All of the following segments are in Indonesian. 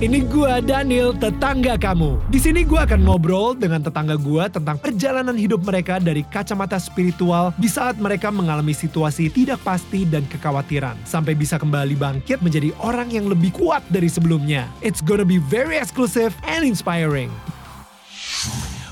Ini gua Daniel, tetangga kamu. Di sini gua akan ngobrol dengan tetangga gua tentang perjalanan hidup mereka dari kacamata spiritual di saat mereka mengalami situasi tidak pasti dan kekhawatiran sampai bisa kembali bangkit menjadi orang yang lebih kuat dari sebelumnya. It's gonna be very exclusive and inspiring.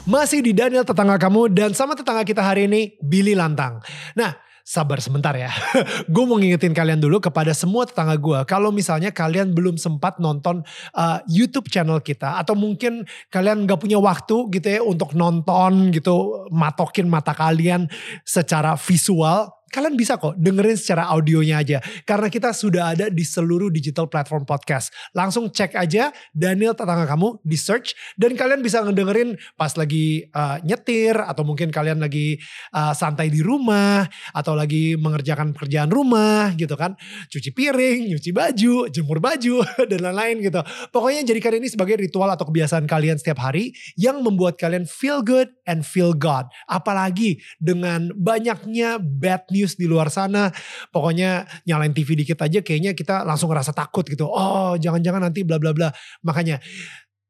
Masih di Daniel tetangga kamu dan sama tetangga kita hari ini Billy Lantang. Nah, sabar sebentar ya. gue mau ngingetin kalian dulu kepada semua tetangga gue. Kalau misalnya kalian belum sempat nonton uh, YouTube channel kita. Atau mungkin kalian gak punya waktu gitu ya untuk nonton gitu. Matokin mata kalian secara visual kalian bisa kok dengerin secara audionya aja. Karena kita sudah ada di seluruh digital platform podcast. Langsung cek aja Daniel tetangga kamu di search. Dan kalian bisa ngedengerin pas lagi uh, nyetir. Atau mungkin kalian lagi uh, santai di rumah. Atau lagi mengerjakan pekerjaan rumah gitu kan. Cuci piring, nyuci baju, jemur baju, dan lain-lain gitu. Pokoknya jadikan ini sebagai ritual atau kebiasaan kalian setiap hari. Yang membuat kalian feel good and feel God. Apalagi dengan banyaknya bad news news di luar sana. Pokoknya nyalain TV dikit aja kayaknya kita langsung ngerasa takut gitu. Oh jangan-jangan nanti bla bla bla. Makanya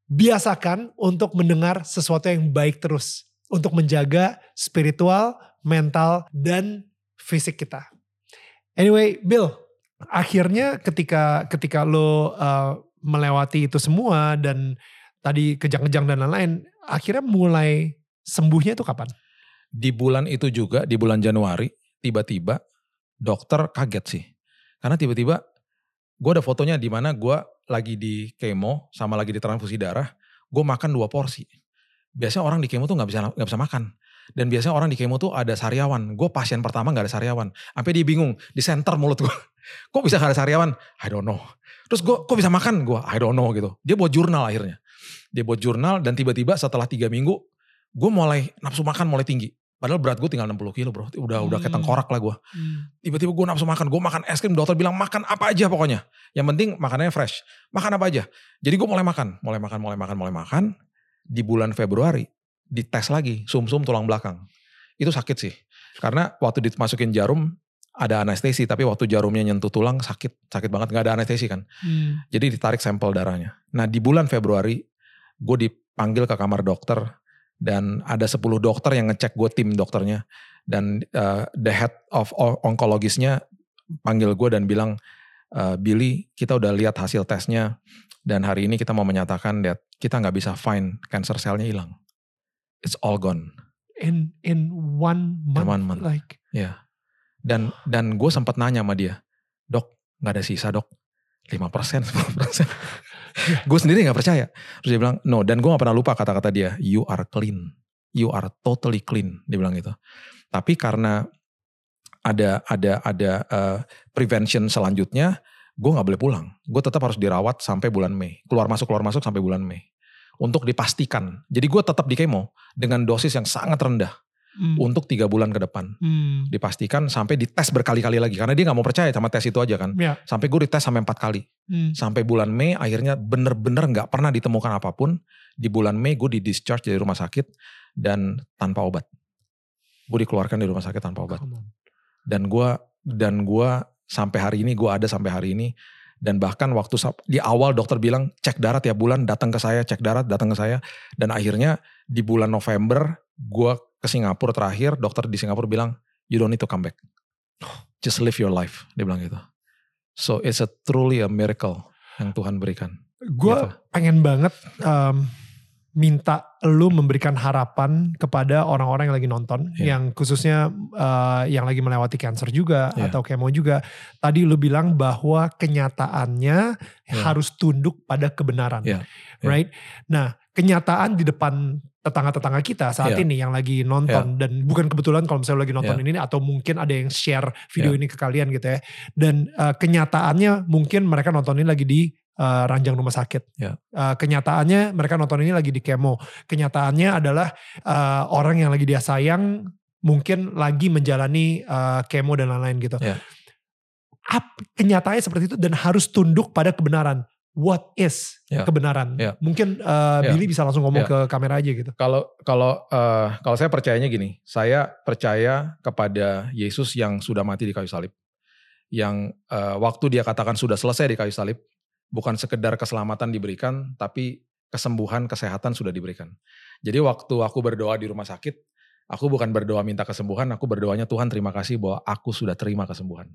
biasakan untuk mendengar sesuatu yang baik terus. Untuk menjaga spiritual, mental, dan fisik kita. Anyway, Bill, akhirnya ketika ketika lo uh, melewati itu semua dan tadi kejang-kejang dan lain-lain, akhirnya mulai sembuhnya itu kapan? Di bulan itu juga, di bulan Januari, tiba-tiba dokter kaget sih. Karena tiba-tiba gue ada fotonya di mana gue lagi di kemo sama lagi di transfusi darah, gue makan dua porsi. Biasanya orang di kemo tuh nggak bisa nggak bisa makan. Dan biasanya orang di kemo tuh ada sariawan. Gue pasien pertama nggak ada sariawan. Sampai dia bingung di center mulut gue. Kok bisa gak ada sariawan? I don't know. Terus gue kok bisa makan? Gue I don't know gitu. Dia buat jurnal akhirnya. Dia buat jurnal dan tiba-tiba setelah tiga minggu gue mulai nafsu makan mulai tinggi. Padahal berat gue tinggal 60 kilo bro. Udah hmm. udah kayak tengkorak lah gue. Hmm. Tiba-tiba gue nafsu makan. Gue makan es krim. Dokter bilang makan apa aja pokoknya. Yang penting makanannya fresh. Makan apa aja. Jadi gue mulai makan. Mulai makan, mulai makan, mulai makan. Di bulan Februari. Dites lagi. Sum-sum tulang belakang. Itu sakit sih. Karena waktu dimasukin jarum. Ada anestesi. Tapi waktu jarumnya nyentuh tulang sakit. Sakit banget. Gak ada anestesi kan. Hmm. Jadi ditarik sampel darahnya. Nah di bulan Februari. Gue dipanggil ke kamar dokter dan ada 10 dokter yang ngecek gue tim dokternya. Dan uh, the head of onkologisnya panggil gue dan bilang uh, Billy kita udah lihat hasil tesnya. Dan hari ini kita mau menyatakan that kita nggak bisa find cancer cellnya hilang. It's all gone. In in one month, in one month. like. Ya. Yeah. dan dan gue sempat nanya sama dia dok nggak ada sisa dok. 5% 10% gue sendiri gak percaya. Terus dia bilang, no. Dan gue gak pernah lupa kata-kata dia, you are clean. You are totally clean. Dia bilang gitu. Tapi karena ada ada ada uh, prevention selanjutnya, gue gak boleh pulang. Gue tetap harus dirawat sampai bulan Mei. Keluar masuk keluar masuk sampai bulan Mei. Untuk dipastikan. Jadi gue tetap di kemo dengan dosis yang sangat rendah hmm. untuk tiga bulan ke depan. Hmm. Dipastikan sampai dites berkali-kali lagi karena dia nggak mau percaya sama tes itu aja kan. Ya. Sampai gue dites sampai empat kali. Hmm. Sampai bulan Mei akhirnya bener-bener nggak pernah ditemukan apa pun. Di bulan Mei gue di discharge dari rumah sakit dan tanpa obat. Gue dikeluarkan dari rumah sakit tanpa obat. Dan gue dan gue sampai hari ini gue ada sampai hari ini dan bahkan waktu di awal dokter bilang cek darah tiap bulan datang ke saya cek darah datang ke saya dan akhirnya di bulan November gue ke Singapura terakhir, dokter di Singapura bilang, you don't need to come back. Just live your life. Dia bilang gitu. So it's a truly a miracle yang Tuhan berikan. Gue gitu. pengen banget um, minta lu memberikan harapan kepada orang-orang yang lagi nonton, yeah. yang khususnya uh, yang lagi melewati cancer juga yeah. atau kemo juga. Tadi lu bilang bahwa kenyataannya yeah. harus tunduk pada kebenaran, yeah. Yeah. right? Nah, kenyataan di depan tetangga-tetangga kita saat yeah. ini yang lagi nonton yeah. dan bukan kebetulan kalau misalnya lagi nonton yeah. ini atau mungkin ada yang share video yeah. ini ke kalian gitu ya dan uh, kenyataannya mungkin mereka nonton ini lagi di uh, ranjang rumah sakit yeah. uh, kenyataannya mereka nonton ini lagi di kemo kenyataannya adalah uh, orang yang lagi dia sayang mungkin lagi menjalani uh, kemo dan lain-lain gitu yeah. kenyataannya seperti itu dan harus tunduk pada kebenaran what is yeah. kebenaran. Yeah. Mungkin uh, yeah. Billy bisa langsung ngomong yeah. ke kamera aja gitu. Kalau kalau uh, kalau saya percayanya gini, saya percaya kepada Yesus yang sudah mati di kayu salib. Yang uh, waktu dia katakan sudah selesai di kayu salib, bukan sekedar keselamatan diberikan, tapi kesembuhan, kesehatan sudah diberikan. Jadi waktu aku berdoa di rumah sakit, aku bukan berdoa minta kesembuhan, aku berdoanya Tuhan terima kasih bahwa aku sudah terima kesembuhan.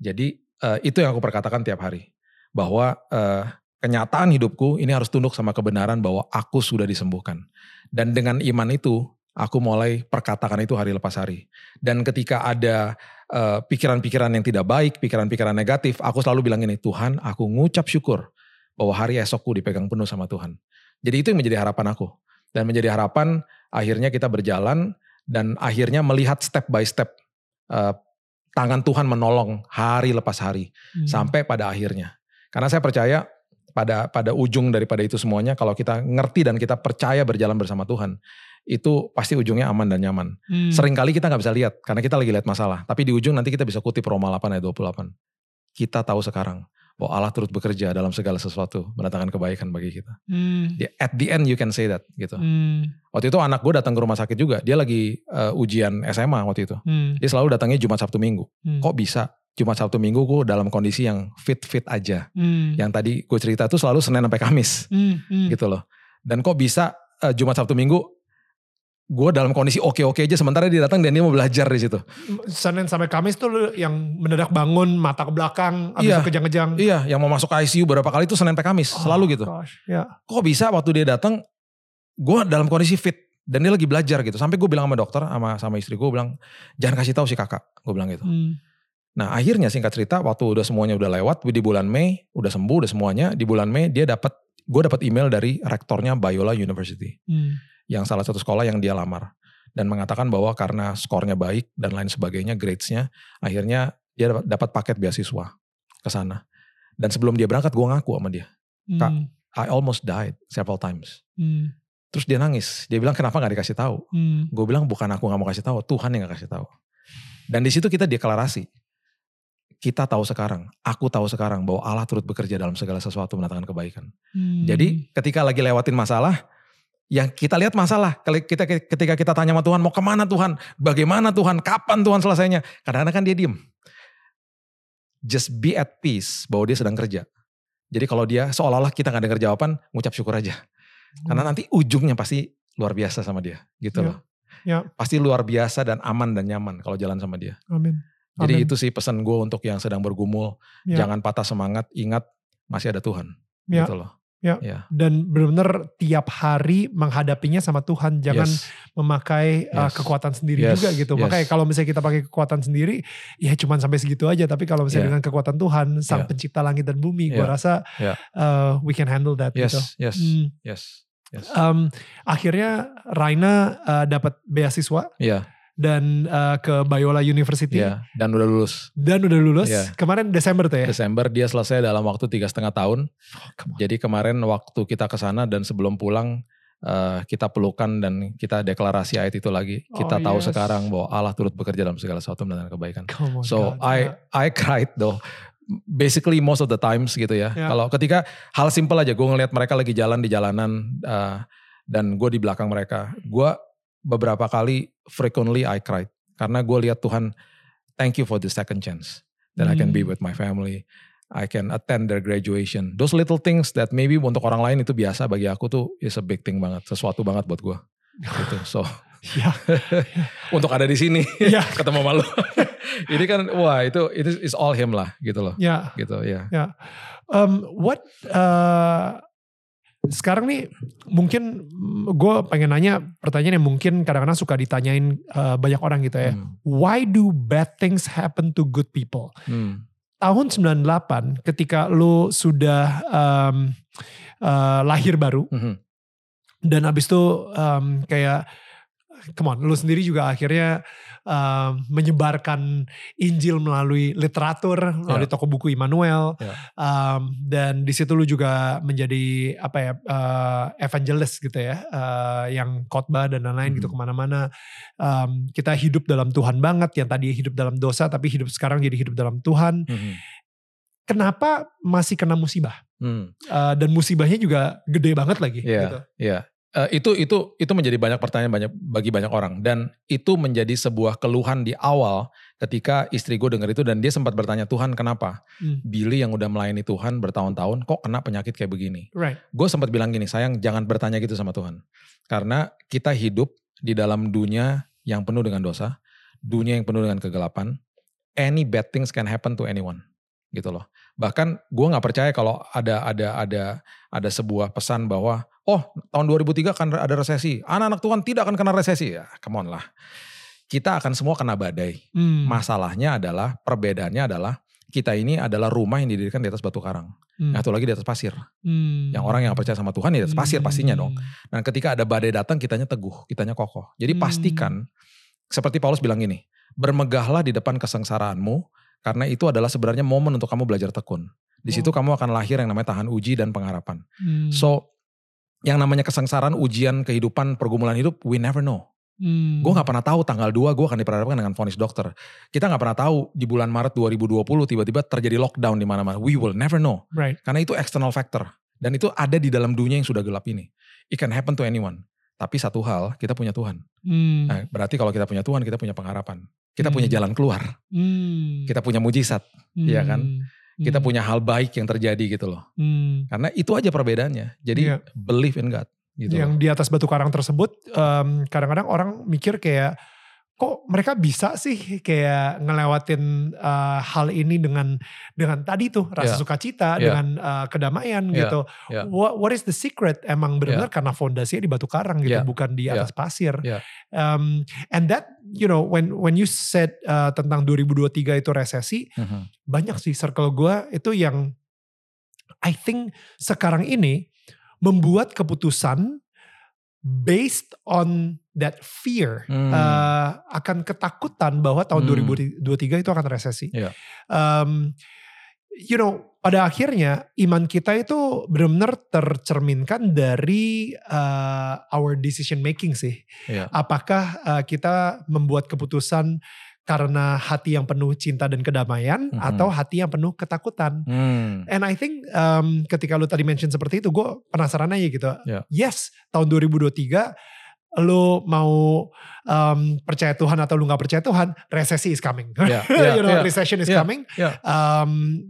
Jadi uh, itu yang aku perkatakan tiap hari, bahwa uh, kenyataan hidupku ini harus tunduk sama kebenaran bahwa aku sudah disembuhkan. Dan dengan iman itu, aku mulai perkatakan itu hari lepas hari. Dan ketika ada pikiran pikiran-pikiran yang tidak baik, pikiran-pikiran negatif, aku selalu bilang ini, Tuhan aku ngucap syukur bahwa hari esokku dipegang penuh sama Tuhan. Jadi itu yang menjadi harapan aku. Dan menjadi harapan akhirnya kita berjalan dan akhirnya melihat step by step uh, tangan Tuhan menolong hari lepas hari hmm. sampai pada akhirnya. Karena saya percaya pada pada ujung daripada itu semuanya kalau kita ngerti dan kita percaya berjalan bersama Tuhan itu pasti ujungnya aman dan nyaman. Hmm. Seringkali kita nggak bisa lihat karena kita lagi lihat masalah, tapi di ujung nanti kita bisa kutip Roma 8 ayat 28. Kita tahu sekarang bahwa Allah turut bekerja dalam segala sesuatu mendatangkan kebaikan bagi kita. Hmm. At the end you can say that gitu. Hmm. Waktu itu anak gue datang ke rumah sakit juga, dia lagi uh, ujian SMA waktu itu. Hmm. Dia selalu datangnya Jumat Sabtu Minggu. Hmm. Kok bisa? Jumat Sabtu Minggu gue dalam kondisi yang fit-fit aja. Hmm. Yang tadi gue cerita tuh selalu Senin sampai Kamis. Hmm. Hmm. Gitu loh. Dan kok bisa uh, Jumat Sabtu Minggu gue dalam kondisi oke-oke aja sementara dia datang dan dia mau belajar di situ. Senin sampai Kamis tuh yang mendadak bangun mata ke belakang abis iya, kejang-kejang. Iya, yang mau masuk ICU berapa kali itu Senin sampai Kamis, oh, selalu gitu. Gosh, yeah. Kok bisa waktu dia datang gue dalam kondisi fit dan dia lagi belajar gitu. Sampai gue bilang sama dokter sama sama istri gue bilang jangan kasih tahu si kakak, gue bilang gitu. Hmm. Nah akhirnya singkat cerita waktu udah semuanya udah lewat di bulan Mei udah sembuh udah semuanya di bulan Mei dia dapat gue dapat email dari rektornya Biola University hmm. Yang salah satu sekolah yang dia lamar dan mengatakan bahwa karena skornya baik dan lain sebagainya gradesnya akhirnya dia dapat, dapat paket beasiswa ke sana dan sebelum dia berangkat gue ngaku sama dia hmm. kak I almost died several times hmm. terus dia nangis dia bilang kenapa nggak dikasih tahu hmm. gue bilang bukan aku nggak mau kasih tahu Tuhan yang nggak kasih tahu dan di situ kita deklarasi kita tahu sekarang, aku tahu sekarang bahwa Allah turut bekerja dalam segala sesuatu mendatangkan kebaikan. Hmm. Jadi ketika lagi lewatin masalah, yang kita lihat masalah, kita ketika kita tanya sama Tuhan, mau ke mana Tuhan, bagaimana Tuhan, kapan Tuhan selesainya, kadang-kadang kan dia diem. Just be at peace bahwa dia sedang kerja. Jadi kalau dia seolah-olah kita gak dengar jawaban, ngucap syukur aja. Karena nanti ujungnya pasti luar biasa sama dia, gitu ya. loh. Ya. Pasti luar biasa dan aman dan nyaman kalau jalan sama dia. Amin. Jadi itu sih pesan gue untuk yang sedang bergumul, ya. jangan patah semangat, ingat masih ada Tuhan. Ya. Gitu loh. Ya. ya. Dan benar-benar tiap hari menghadapinya sama Tuhan, jangan yes. memakai uh, kekuatan sendiri yes. juga gitu. Yes. Makanya kalau misalnya kita pakai kekuatan sendiri, ya cuman sampai segitu aja. Tapi kalau misalnya yeah. dengan kekuatan Tuhan, Sang yeah. Pencipta langit dan bumi, yeah. gue rasa yeah. uh, we can handle that. Yes, gitu. yes, hmm. yes. Yes. Um, akhirnya Raina uh, dapat beasiswa. Yeah dan uh, ke Biola University. Ya, dan udah lulus. Dan udah lulus. Ya. Kemarin Desember tuh ya? Desember dia selesai dalam waktu tiga setengah tahun. Oh, Jadi kemarin waktu kita ke sana dan sebelum pulang uh, kita pelukan dan kita deklarasi ayat itu lagi. Kita oh, tahu yes. sekarang bahwa Allah turut bekerja dalam segala sesuatu dan kebaikan. On, so God. I I cried though. Basically most of the times gitu ya. Yeah. Kalau ketika hal simple aja, gue ngeliat mereka lagi jalan di jalanan uh, dan gue di belakang mereka, gue beberapa kali frequently I cried. Karena gue lihat Tuhan thank you for the second chance that hmm. I can be hmm. with my family. I can attend their graduation. Those little things that maybe untuk orang lain itu biasa bagi aku tuh is a big thing banget sesuatu banget buat gue gitu so. Ya. untuk ada di sini ya. ketemu malu ini kan wah itu itu is all him lah gitu loh. Ya gitu ya ya um, what uh, sekarang nih mungkin gue pengen nanya pertanyaan yang mungkin kadang-kadang suka ditanyain uh, banyak orang gitu ya. Hmm. Why do bad things happen to good people? Hmm. Tahun 98 ketika lu sudah um, uh, lahir baru hmm. dan abis itu um, kayak come on, lu sendiri juga akhirnya uh, menyebarkan Injil melalui literatur, melalui yeah. toko buku Immanuel, yeah. um, dan di situ lu juga menjadi apa ya uh, evangelist gitu ya, uh, yang khotbah dan lain-lain mm -hmm. gitu ke mana-mana. Um, kita hidup dalam Tuhan banget, yang tadi hidup dalam dosa tapi hidup sekarang jadi hidup dalam Tuhan. Mm -hmm. Kenapa masih kena musibah? Mm. Uh, dan musibahnya juga gede banget lagi. Yeah, gitu. Yeah Eh, itu itu itu menjadi banyak pertanyaan banyak bagi banyak orang. Dan itu menjadi sebuah keluhan di awal ketika istri gue denger itu dan dia sempat bertanya Tuhan kenapa? Hmm. Billy yang udah melayani Tuhan bertahun-tahun kok kena penyakit kayak begini? Right. gue sempat bilang gini sayang jangan bertanya gitu sama Tuhan. Karena kita hidup di dalam dunia yang penuh dengan dosa dunia yang penuh dengan kegelapan any bad things can happen to anyone. Gitu loh. Bahkan gue nggak percaya kalau ada ada ada ada sebuah pesan bahwa oh tahun 2003 akan ada resesi anak-anak Tuhan tidak akan kena resesi ya come on lah kita akan semua kena badai Hmm. masalahnya adalah perbedaannya adalah kita ini adalah rumah yang didirikan di atas batu karang Hmm. yang satu lagi di atas pasir Hmm. yang orang yang percaya sama Tuhan di atas pasir pastinya dong. Hmm. Dan ketika ada badai datang kitanya teguh, kitanya kokoh. Jadi Hmm. pastikan seperti Paulus bilang gini, bermegahlah di depan kesengsaraanmu karena itu adalah sebenarnya momen untuk kamu belajar tekun. Di situ Oh. kamu akan lahir yang namanya tahan uji dan pengharapan. Hmm. So yang namanya kesengsaraan, ujian kehidupan, pergumulan hidup, we never know. Hmm. Gue gak pernah tahu tanggal 2 gue akan diperhadapkan dengan vonis dokter. Kita gak pernah tahu di bulan Maret 2020 tiba-tiba terjadi lockdown di mana-mana. We will never know. Right. Karena itu external factor. Dan itu ada di dalam dunia yang sudah gelap ini. It can happen to anyone. Tapi satu hal, kita punya Tuhan. Hmm. Nah, berarti kalau kita punya Tuhan, kita punya pengharapan. Kita punya Hmm. jalan keluar. Hmm. Kita punya mujizat. iya kan? Kita Hmm. punya hal baik yang terjadi gitu loh. Hmm. Karena itu aja perbedaannya. Jadi Iya. believe in God. Gitu yang loh. di atas batu karang tersebut em, kadang-kadang orang mikir kayak kok mereka bisa sih kayak ngelewatin eh, hal ini dengan dengan tadi tuh rasa Yeah. sukacita Yeah. dengan eh, kedamaian Yeah. gitu. Yeah. What, what is the secret? Emang benar karena fondasinya di batu karang gitu, Yeah. bukan di Yeah. atas pasir. Yeah. Um, and that you know when when you said eh, tentang 2023 itu resesi, Mhm. banyak sih circle gue itu yang I think sekarang ini membuat keputusan based on that fear Hmm. eh, akan ketakutan bahwa tahun Hmm. 2023 itu akan resesi. Iya. Um, you know, pada akhirnya iman kita itu benar-benar tercerminkan dari eh, our decision making sih. Iya. Apakah eh, kita membuat keputusan karena hati yang penuh cinta dan kedamaian Mhm. atau hati yang penuh ketakutan? Hmm. And I think um, ketika lu tadi mention seperti itu, gue penasaran aja gitu. Ya. Yes, tahun 2023 lu mau um, percaya Tuhan atau lu gak percaya Tuhan, resesi is coming. Ya, ya, you know, ya, recession is ya, coming. ya. Um,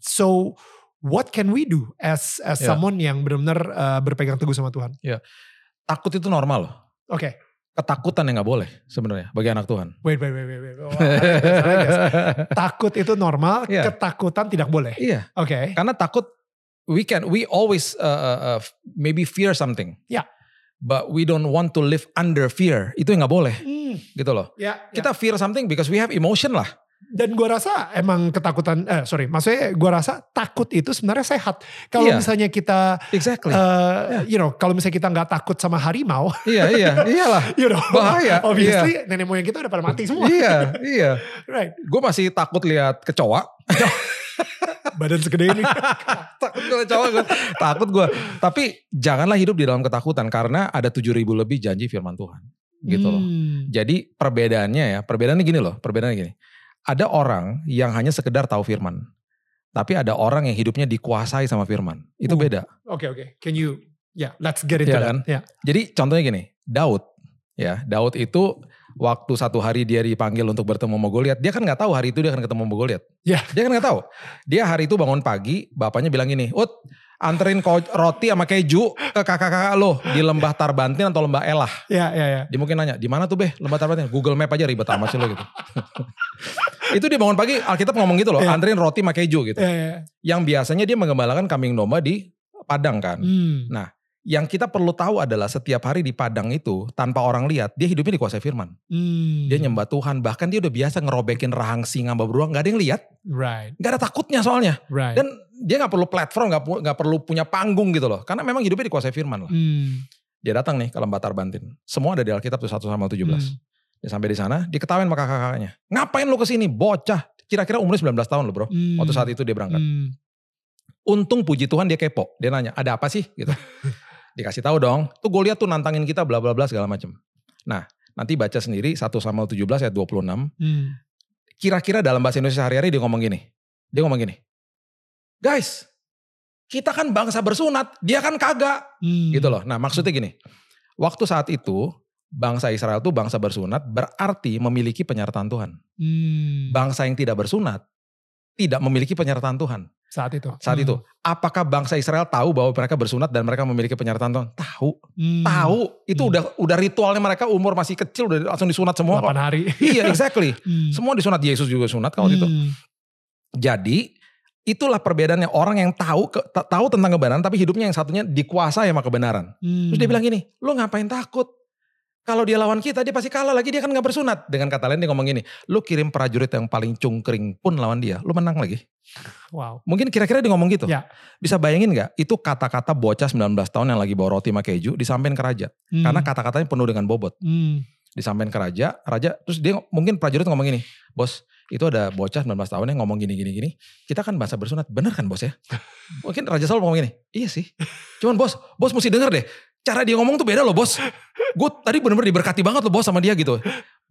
so what can we do as as Ya. someone yang benar-benar uh, berpegang teguh sama Tuhan? Takut itu normal loh. Oke, Ketakutan yang gak boleh sebenarnya bagi anak Tuhan. wait, wait, wait, wait, wait. I guess. Takut itu normal, Iya. ketakutan tidak boleh. iya. Oke. Karena takut we can we always uh, uh, uh, maybe fear something. Ya. But we don't want to live under fear. Itu yang nggak boleh Hmm, gitu loh. ya, ya. Kita fear something because we have emotion lah. Dan gue rasa emang ketakutan, eh sorry, maksudnya gue rasa takut itu sebenarnya sehat. Kalau Iya. misalnya kita, Exactly. eh, you know, kalau misalnya kita nggak takut sama harimau, iya iya iyalah. you know, Bahaya, Obviously nenek moyang kita udah pada mati semua. iya iya. right. Gue masih takut lihat kecoa. Badan segede ini. takut gue kecoa gue. Takut gue. Tapi janganlah hidup di dalam ketakutan karena ada 7000 lebih janji firman Tuhan. Gitu loh. Hmm. Jadi perbedaannya ya, perbedaannya gini loh, perbedaannya gini. Ada orang yang hanya sekedar tahu firman. Tapi ada orang yang hidupnya dikuasai sama firman. Itu Uh. beda. Oke oke, can you, ya let's get into that. kan? Ya. Jadi contohnya gini, Daud ya, Daud itu waktu satu hari dia dipanggil untuk bertemu sama Goliat, dia kan nggak tahu hari itu dia akan ketemu sama Goliat. Ya. Dia kan nggak tahu. Dia hari itu bangun pagi, bapaknya bilang gini, "Ut, anterin roti sama keju ke kakak-kakak lo di lembah Tarbantin atau lembah Elah." Ya ya ya. Dia mungkin nanya, di mana tuh beh lembah Tarbantin? Google Map aja ribet amat sih lo gitu. itu dia bangun pagi, Alkitab ngomong gitu loh, Iya. anterin roti sama keju gitu. Ya, ya. Yang biasanya dia menggembalakan kambing domba di Padang kan. Hmm. Yang kita perlu tahu adalah setiap hari di Padang itu tanpa orang lihat dia hidupnya dikuasai firman. Hmm. Dia nyembah Tuhan bahkan dia udah biasa ngerobekin rahang singa beruang nggak ada yang lihat, Right, nggak ada takutnya soalnya. right. Dan dia nggak perlu platform, nggak perlu punya panggung gitu loh. Karena memang hidupnya dikuasai firman lah. Hmm. Dia datang nih ke lembah Tarbantin. Semua ada di Alkitab tuh 1 Samuel 17. Hmm. Dia sampai di sana, diketawain sama kakak-kakaknya. Ngapain lu ke sini? Bocah. Kira-kira umurnya 19 tahun loh bro. Hmm. Waktu saat itu dia berangkat. Hmm. Untung puji Tuhan dia kepo. Dia nanya, ada apa sih? Gitu. Dikasih tahu dong. Tuh gue lihat tuh nantangin kita bla bla bla segala macem. Nah, nanti baca sendiri 1 Samuel 17 ayat 26. Hmm. Kira-kira dalam bahasa Indonesia sehari-hari dia ngomong gini. Dia ngomong gini. Guys, kita kan bangsa bersunat, dia kan kagak. Hmm. Gitu loh. Nah, maksudnya gini. Waktu saat itu bangsa Israel tuh bangsa bersunat berarti memiliki penyertaan Tuhan. Hmm. Bangsa yang tidak bersunat tidak memiliki penyertaan Tuhan saat itu. saat Hmm. itu. Apakah bangsa Israel tahu bahwa mereka bersunat dan mereka memiliki penyertaan Tuhan? Tahu, Hmm. tahu. Itu Hmm. udah udah ritualnya mereka umur masih kecil udah langsung disunat semua. kok. 8 hari. iya, exactly. Hmm. Semua disunat Yesus juga sunat kalau itu. Hmm. Jadi itulah perbedaannya orang yang tahu ke- ta- tahu tentang kebenaran tapi hidupnya yang satunya dikuasai sama kebenaran. Hmm. Terus dia bilang gini, lu ngapain takut? Kalau dia lawan kita dia pasti kalah lagi dia kan nggak bersunat. Dengan kata lain dia ngomong gini, lu kirim prajurit yang paling cungkring pun lawan dia, lu menang lagi. Wow. Mungkin kira-kira dia ngomong gitu. Ya. Bisa bayangin nggak? Itu kata-kata bocah 19 tahun yang lagi bawa roti sama keju disampaikan ke raja. Hmm. Karena kata-katanya penuh dengan bobot. Hmm. Disampaikan ke raja, raja terus dia mungkin prajurit ngomong gini, bos itu ada bocah 19 tahun yang ngomong gini gini gini. Kita kan bahasa bersunat, bener kan bos ya? Mungkin raja Saul ngomong gini, iya sih. Cuman bos, bos mesti denger deh. Cara dia ngomong tuh beda loh bos. Gue tadi bener-bener diberkati banget loh bos sama dia gitu.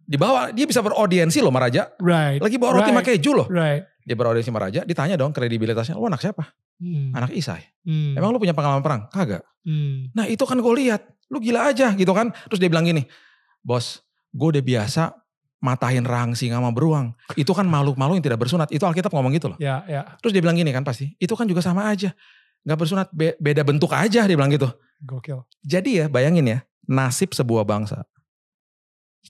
Dibawa, dia bisa beraudiensi loh sama raja. Right. Lagi bawa roti Right. keju loh. Right. Dia beraudiensi sama raja, ditanya dong kredibilitasnya. Lu anak siapa? Hmm. Anak Isai. Hmm. Emang lu punya pengalaman perang? Kagak. Hmm. Nah itu kan gue lihat, lu gila aja gitu kan. Terus dia bilang gini, bos gue udah biasa matahin rahang singa sama beruang. Itu kan makhluk-makhluk yang tidak bersunat. Itu Alkitab ngomong gitu loh. Ya, ya. Terus dia bilang gini kan pasti, itu kan juga sama aja. Gak bersunat, be- beda bentuk aja dia bilang gitu. Gokil. Jadi ya bayangin ya, nasib sebuah bangsa.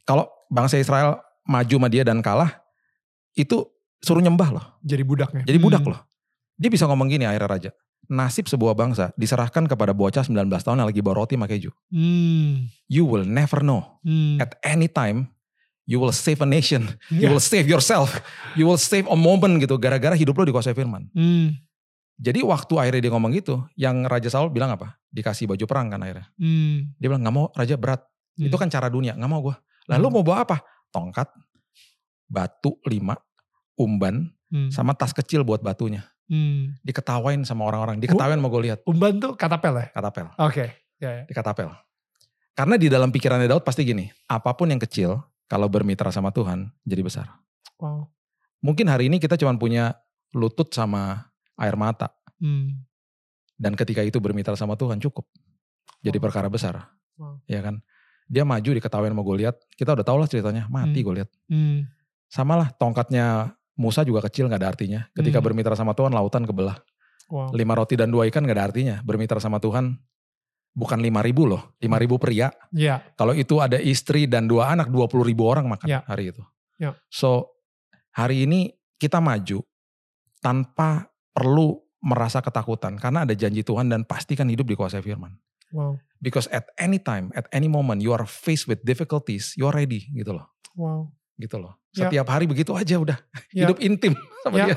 Kalau bangsa Israel maju sama dia dan kalah, itu suruh nyembah loh. Jadi budaknya. Jadi budak Hmm. loh. Dia bisa ngomong gini akhirnya raja. Nasib sebuah bangsa diserahkan kepada bocah 19 tahun yang lagi bawa roti sama keju. Hmm. You will never know. Hmm. At any time, you will save a nation. You Ya. will save yourself. You will save a moment gitu. Gara-gara hidup lo dikuasai firman. Hmm. Jadi waktu akhirnya dia ngomong gitu, yang Raja Saul bilang apa? Dikasih baju perang kan akhirnya. Hmm. Dia bilang, gak mau Raja berat. Hmm. Itu kan cara dunia, gak mau gue. Lalu Hmm. mau bawa apa? Tongkat, batu lima, umban, Hmm. sama tas kecil buat batunya. Hmm. Diketawain sama orang-orang. Diketawain mau gue lihat. Umban tuh katapel ya? Katapel. Oke. Ya, ya. Dikatapel. Karena di dalam pikirannya Daud pasti gini. Apa pun yang kecil, kalau bermitra sama Tuhan, jadi besar. Wow. Mungkin hari ini kita cuma punya lutut sama air mata. Hmm. Dan ketika itu bermitra sama Tuhan cukup. Jadi Wow. perkara besar. Wow. Ya kan. Dia maju diketawain sama Goliat. Kita udah tau lah ceritanya. Mati Hmm. Goliat. Hmm. Sama lah tongkatnya Musa juga kecil gak ada artinya. Ketika Hmm. bermitra sama Tuhan lautan kebelah. Wow. Lima roti dan dua ikan gak ada artinya. Bermitra sama Tuhan bukan lima ribu loh. Lima ribu pria. Ya. Kalau itu ada istri dan dua anak, 20 ribu orang makan Ya. hari itu. Ya. So, hari ini kita maju tanpa perlu merasa ketakutan. Karena ada janji Tuhan dan pastikan hidup dikuasai firman. Wow. Because at any time, at any moment, you are faced with difficulties, you are ready gitu loh. Wow. Gitu loh. Ya. Setiap hari begitu aja udah. Ya. Hidup intim sama Ya. dia.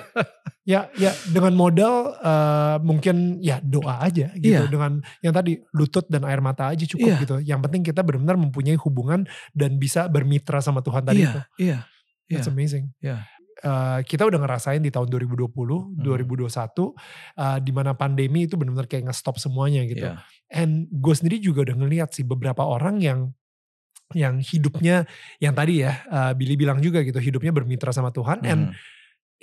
Ya, ya dengan modal eh, mungkin ya doa aja gitu. Iya. Dengan yang tadi lutut dan air mata aja cukup Iya. gitu. Yang penting kita benar-benar mempunyai hubungan dan bisa bermitra sama Tuhan tadi itu. Iya, iya. That's amazing. Iya. Eh, kita udah ngerasain di tahun 2020, 2021, eh, di mana pandemi itu benar-benar kayak nge-stop semuanya gitu. Iya. And gue sendiri juga udah ngeliat sih beberapa orang yang yang hidupnya yang tadi ya eh, Billy bilang juga gitu hidupnya bermitra sama Tuhan and Hmm.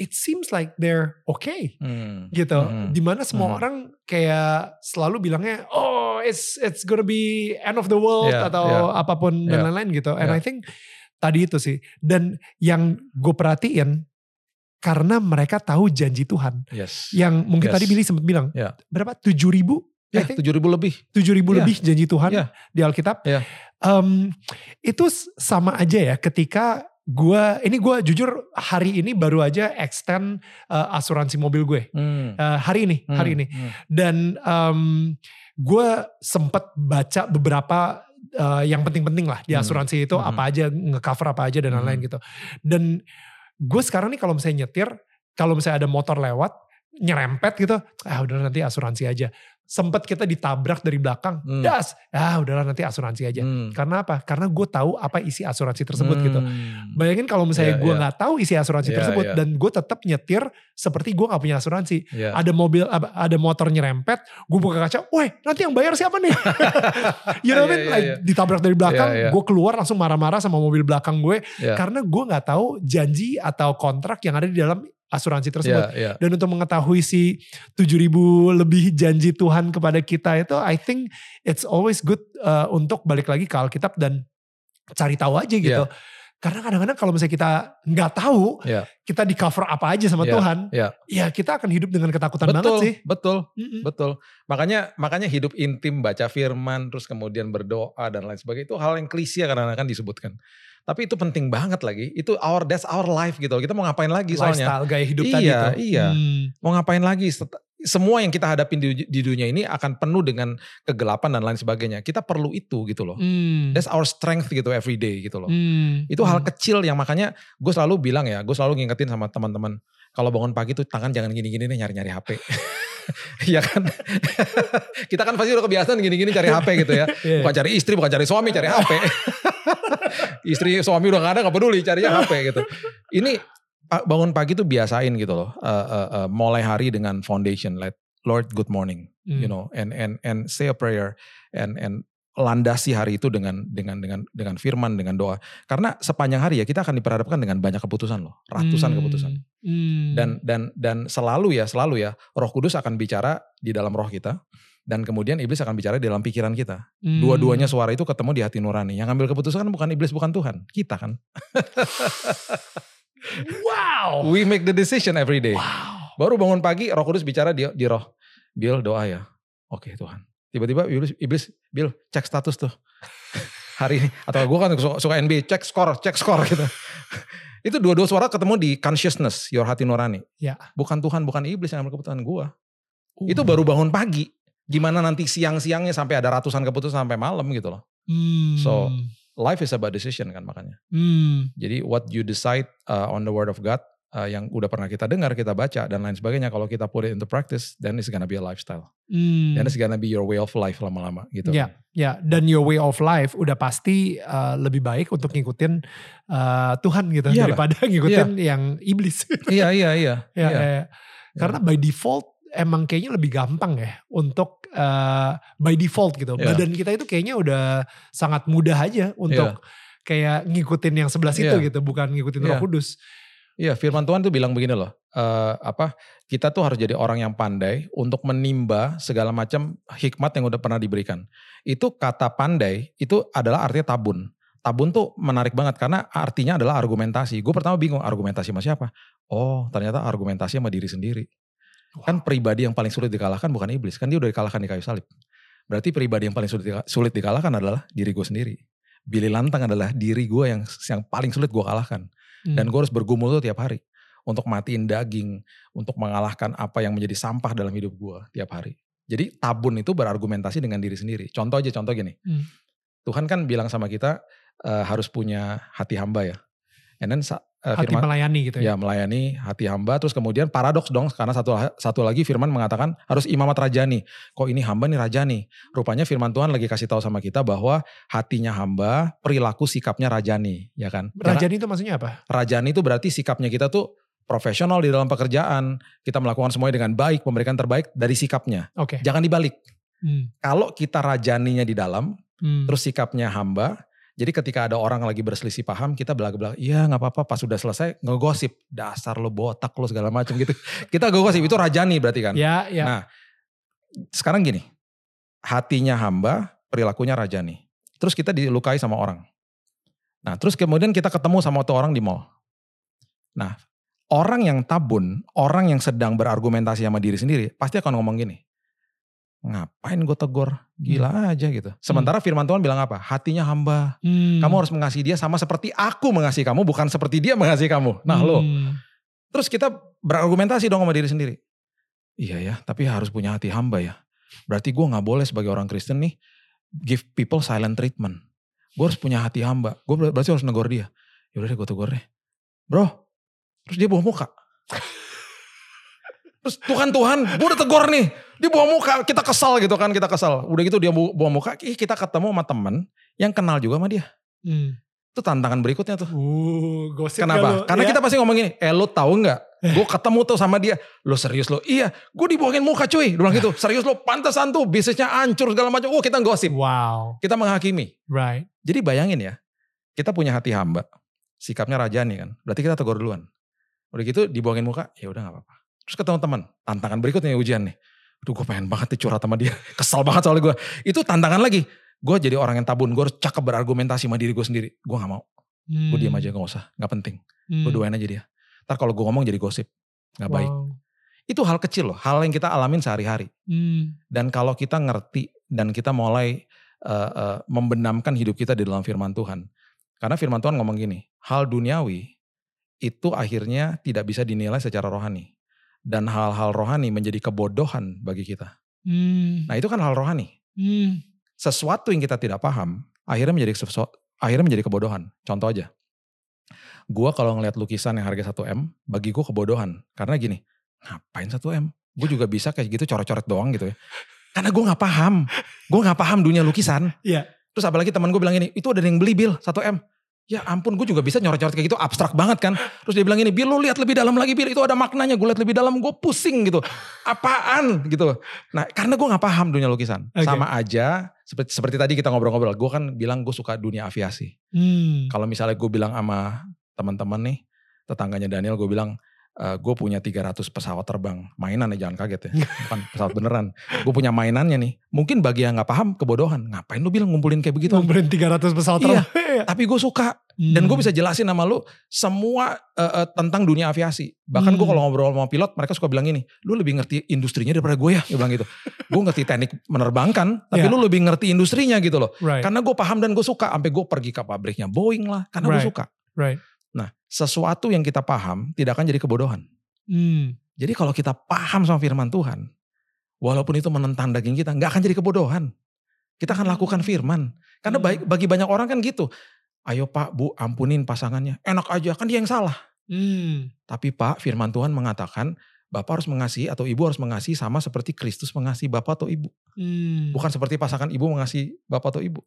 it seems like they're okay Hmm. gitu Hmm. di mana semua Mhm. orang kayak selalu bilangnya oh it's it's gonna be end of the world Yeah, atau yeah. apa pun dan Yeah. lain-lain gitu and Yeah. I think tadi itu sih dan yang gue perhatiin karena mereka tahu janji Tuhan Yes. yang mungkin Yes. tadi Billy sempat bilang Yeah. berapa tujuh ribu Ya, tujuh ribu lebih. tujuh ribu Yeah. lebih janji Tuhan Yeah. di Alkitab. Yeah. Em, itu s- sama aja ya ketika gue ini gue jujur hari ini baru aja extend eh, asuransi mobil gue Hmm. Eh, hari ini hari Hmm. ini Hmm. dan gue sempet baca beberapa eh, yang penting-penting lah di Hmm. asuransi itu Hmm. apa aja ngecover apa aja dan Hmm. lain-lain gitu dan gue sekarang nih kalau misalnya nyetir kalau misalnya ada motor lewat nyerempet gitu ah udah nanti asuransi aja sempet kita ditabrak dari belakang Hmm. das ah udahlah nanti asuransi aja Hmm. karena apa karena gue tahu apa isi asuransi tersebut gitu Hmm. bayangin kalau misalnya Iya, gue iya. nggak tahu isi asuransi Iya, tersebut iya. dan gue tetap nyetir seperti gue nggak punya asuransi Iya. ada mobil ada motor nyerempet gue buka kaca weh nanti yang bayar siapa nih you know what I mean Iya, iya, like iya. ditabrak dari belakang Iya, iya. gue keluar langsung marah-marah sama mobil belakang gue Iya. karena gue nggak tahu janji atau kontrak yang ada di dalam asuransi tersebut. Iya, iya. Dan untuk mengetahui si 7000 lebih janji Tuhan kepada kita itu I think it's always good uh, untuk balik lagi ke Alkitab dan cari tahu aja gitu. Iya. Karena kadang-kadang kalau misalnya kita nggak tahu, Iya. kita di cover apa aja sama Iya, Tuhan, iya. ya kita akan hidup dengan ketakutan Betul, banget sih. betul, Mm-mm. betul. Makanya makanya hidup intim, baca firman, terus kemudian berdoa dan lain sebagainya itu hal yang klise kadang-kadang disebutkan. Tapi itu penting banget lagi. Itu our that's our life gitu. Kita mau ngapain lagi soalnya? Lifestyle, gaya hidup Iya, tadi tuh. iya. Hmm. Mau ngapain lagi? Semua yang kita hadapin di, di dunia ini akan penuh dengan kegelapan dan lain sebagainya. Kita perlu itu gitu loh. Hmm. That's our strength gitu every day gitu loh. Hmm. Itu hal Hmm. kecil yang makanya gue selalu bilang ya, gue selalu ngingetin sama teman-teman. Kalau bangun pagi tuh tangan jangan gini-gini nih nyari-nyari HP. Iya kan? Kita kan pasti udah kebiasaan gini-gini cari HP gitu ya. Iya. Bukan cari istri, bukan cari suami, cari HP. Istri suami udah gak ada gak peduli, carinya HP gitu. Ini bangun pagi tuh biasain gitu loh. Eh, eh, eh, mulai hari dengan foundation, like Lord good morning, Hmm. you know, and and and say a prayer and and landasi hari itu dengan dengan dengan dengan firman, dengan doa. Karena sepanjang hari ya kita akan diperhadapkan dengan banyak keputusan loh, ratusan Hmm. keputusan. Hmm. Dan dan dan selalu ya, selalu ya, Roh Kudus akan bicara di dalam roh kita dan kemudian iblis akan bicara di dalam pikiran kita. Hmm. Dua-duanya suara itu ketemu di hati nurani. Yang ambil keputusan kan bukan iblis, bukan Tuhan, kita kan. Wow. We make the decision every day. Wow. Baru bangun pagi, Roh Kudus bicara di, di roh. Bill doa ya. Oke Tuhan. Tiba-tiba iblis, iblis, Bill cek status tuh. Hari ini. Atau gue kan suka, suka NBA, cek skor, cek skor gitu. itu dua-dua suara ketemu di consciousness, your hati nurani. Ya. Bukan Tuhan, bukan iblis yang ambil keputusan gue. Uh. Itu baru bangun pagi. Gimana nanti siang-siangnya sampai ada ratusan keputusan sampai malam gitu loh. Hmm. So, Life is about decision kan makanya. Hmm. Jadi what you decide uh, on the word of God uh, yang udah pernah kita dengar, kita baca dan lain sebagainya. Kalau kita put it into practice, then it's gonna be a lifestyle. Hmm. Then it's gonna be your way of life lama-lama gitu. Ya, ya, dan your way of life udah pasti uh, lebih baik untuk ngikutin uh, Tuhan gitu Iyalah. daripada ngikutin yang iblis. iya, iya, iya. ya, iya. ya. Karena by default emang kayaknya lebih gampang ya untuk uh, by default gitu. Iya. Badan kita itu kayaknya udah sangat mudah aja untuk kayak ngikutin yang sebelah situ Iya. gitu, bukan ngikutin Iya. Roh Kudus. Iya, firman Tuhan tuh bilang begini loh. eh, apa kita tuh harus jadi orang yang pandai untuk menimba segala macam hikmat yang udah pernah diberikan. Itu kata pandai itu adalah artinya tabun. Tabun tuh menarik banget karena artinya adalah argumentasi. Gue pertama bingung argumentasi sama siapa? Oh, ternyata argumentasi sama diri sendiri. Kan pribadi yang paling sulit dikalahkan bukan iblis, kan dia udah dikalahkan di kayu salib. Berarti pribadi yang paling sulit, dika- sulit dikalahkan adalah diri gue sendiri. Billy Lantang adalah diri gue yang yang paling sulit gue kalahkan. Hmm. Dan gue harus bergumul tuh tiap hari. Untuk matiin daging. Untuk mengalahkan apa yang menjadi sampah dalam hidup gue tiap hari. Jadi tabun itu berargumentasi dengan diri sendiri. Contoh aja, contoh gini. Hmm. Tuhan kan bilang sama kita eh, harus punya hati hamba ya. And then eh, hati firman, melayani gitu ya. ya melayani hati hamba. Terus kemudian paradoks dong. Karena satu, satu lagi firman mengatakan harus imamat rajani. Kok ini hamba nih rajani? Rupanya firman Tuhan lagi kasih tahu sama kita bahwa hatinya hamba, perilaku sikapnya rajani. Ya kan? Karena- Rajani itu maksudnya apa? Rajani itu berarti sikapnya kita tuh profesional di dalam pekerjaan. Kita melakukan semuanya dengan baik, memberikan terbaik dari sikapnya. Oke. Jangan dibalik. Hmm. Kalau kita rajaninya di dalam, Hmm. terus sikapnya hamba. Jadi ketika ada orang lagi berselisih paham, kita belak-belak, iya nggak apa-apa pas sudah selesai ngegosip. Dasar lo botak lo segala macam gitu. Kita ngegosip, itu rajani berarti kan. Ya, ya. Nah, sekarang gini, hatinya hamba, perilakunya rajani. Terus kita dilukai sama orang. Nah, terus kemudian kita ketemu sama tuh orang di mall. Nah, orang yang tabun, orang yang sedang berargumentasi sama diri sendiri, pasti akan ngomong gini. Ngapain gue tegur? Gila aja gitu. Sementara firman Tuhan bilang apa? Hatinya hamba. Hmm. Kamu harus mengasihi dia sama seperti aku mengasihi kamu, bukan seperti dia mengasihi kamu. Nah lo, Hmm. Terus kita berargumentasi dong sama diri sendiri. Iya ya, tapi harus punya hati hamba ya. Berarti gue gak boleh sebagai orang Kristen nih give people silent treatment. Gue harus punya hati hamba. Gue ber- berarti harus negor dia. Yaudah deh gue tegur deh. Bro, terus dia bawa muka. Terus Tuhan Tuhan, gue udah tegur nih. Dia bawa muka, kita kesal gitu kan, kita kesal. Udah gitu dia bawa muka, ih kita ketemu sama temen yang kenal juga sama dia. Hmm. Itu tantangan berikutnya tuh. Uh, gosip Kenapa? gak lu? Karena Ya. kita pasti ngomong gini, eh lo tahu nggak? Gue ketemu tuh sama dia, lo serius lo? Iya, gue dibohongin muka cuy. Dia bilang gitu, serius lo? Pantesan tuh, bisnisnya hancur segala macam. Oh kita gosip, Wow, kita menghakimi. right. Jadi bayangin ya, kita punya hati hamba, sikapnya rajani kan. Berarti kita tegur duluan. Udah gitu dibuangin muka, ya udah nggak apa-apa. Terus ketemu teman, tantangan berikutnya ujian nih. Aduh gue pengen banget nih curhat sama dia. Kesal banget soalnya gue. Itu tantangan lagi. Gue jadi orang yang tabun, gue harus cakep berargumentasi sama diri gue sendiri. Gue gak mau, gue Hmm. diam aja gak usah, gak penting. Gue doain aja dia. Ntar kalau gue ngomong jadi gosip, gak baik. Itu hal kecil loh, hal yang kita alamin sehari-hari. Hmm. Dan kalau kita ngerti dan kita mulai eh, eh, membenamkan hidup kita di dalam firman Tuhan. Karena firman Tuhan ngomong gini, hal duniawi itu akhirnya tidak bisa dinilai secara rohani. Dan hal-hal rohani menjadi kebodohan bagi kita. Hmm. Nah itu kan hal rohani. Hmm. Sesuatu yang kita tidak paham, akhirnya menjadi akhirnya menjadi kebodohan. Contoh aja. Gua kalau ngeliat lukisan yang harga 1M, bagi gue kebodohan. Karena gini, ngapain 1M? Gue juga bisa kayak gitu coret-coret doang gitu ya. Karena gue gak paham. Gue gak paham dunia lukisan. Iya. Terus apalagi teman gue bilang ini, itu ada yang beli Bill 1M. Ya ampun gue juga bisa nyoret-nyoret kayak gitu abstrak banget kan. Terus dia bilang ini, Bill lu lihat lebih dalam lagi Bill, itu ada maknanya. Gue lihat lebih dalam, gue pusing gitu. Apaan gitu. Nah karena gue gak paham dunia lukisan. Oke. Sama aja, seperti, seperti tadi kita ngobrol-ngobrol. Gue kan bilang gue suka dunia aviasi. Hmm. Kalau misalnya gue bilang sama teman-teman nih, tetangganya Daniel gue bilang, gue punya 300 pesawat terbang. Mainan ya jangan kaget ya, bukan pesawat beneran. Gue punya mainannya nih. Mungkin bagi yang gak paham kebodohan. Ngapain lu bilang ngumpulin kayak begitu? Ngumpulin 300 pesawat Iya. terbang. Tapi gue suka. Dan gue Hmm. bisa jelasin sama lu semua eh, eh, tentang dunia aviasi. Bahkan gue Hmm. kalau ngobrol sama pilot, mereka suka bilang ini, lu lebih ngerti industrinya daripada gue ya. Dia bilang gitu. gue ngerti teknik menerbangkan, tapi Iya. lu lebih ngerti industrinya gitu loh. Right. Karena gue paham dan gue suka. Sampai gue pergi ke pabriknya Boeing lah. Karena gue Right. suka. Right. Sesuatu yang kita paham tidak akan jadi kebodohan. Hmm. Jadi kalau kita paham sama firman Tuhan, walaupun itu menentang daging kita, nggak akan jadi kebodohan. Kita akan lakukan firman. Karena Hmm. baik bagi banyak orang kan gitu. Ayo pak, bu, ampunin pasangannya. Enak aja, kan dia yang salah. Hmm. Tapi pak, firman Tuhan mengatakan, Bapak harus mengasihi atau ibu harus mengasihi sama seperti Kristus mengasihi bapak atau ibu. Hmm. Bukan seperti pasangan ibu mengasihi bapak atau ibu.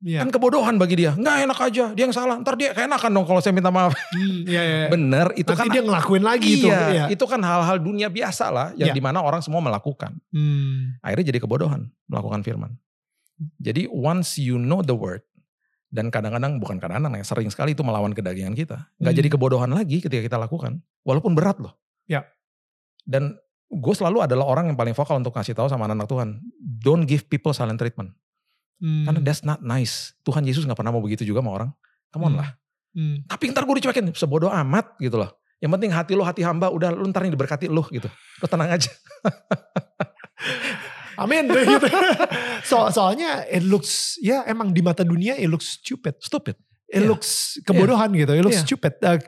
Iya. Kan kebodohan bagi dia. Nggak enak aja, dia yang salah. Ntar dia keenakan dong kalau saya minta maaf. Hmm, Iya, iya. Bener, itu Nanti kan dia ngelakuin lagi itu. iya, Iya. itu kan hal-hal dunia biasa lah yang Iya. di mana orang semua melakukan. Hmm. Akhirnya jadi kebodohan melakukan firman. Jadi once you know the word dan kadang-kadang bukan kadang-kadang ya sering sekali itu melawan kedagingan kita. Nggak Hmm. jadi kebodohan lagi ketika kita lakukan, walaupun berat loh. Ya. Dan gue selalu adalah orang yang paling vokal untuk kasih tahu sama anak-anak Tuhan, don't give people silent treatment. Hmm. Karena that's not nice. Tuhan Yesus nggak pernah mau begitu juga sama orang. Come on Hmm. lah. Hmm. Tapi ntar gue dicuekin, sebodoh amat gitu loh. Yang penting hati lo hati hamba, udah lu ntar nih diberkati lu gitu. Lo tenang aja. Amin. gitu. so, soalnya it looks, ya emang di mata dunia it looks stupid. Stupid. It Iya. looks kebodohan gitu, it looks Iya. stupid. Uh,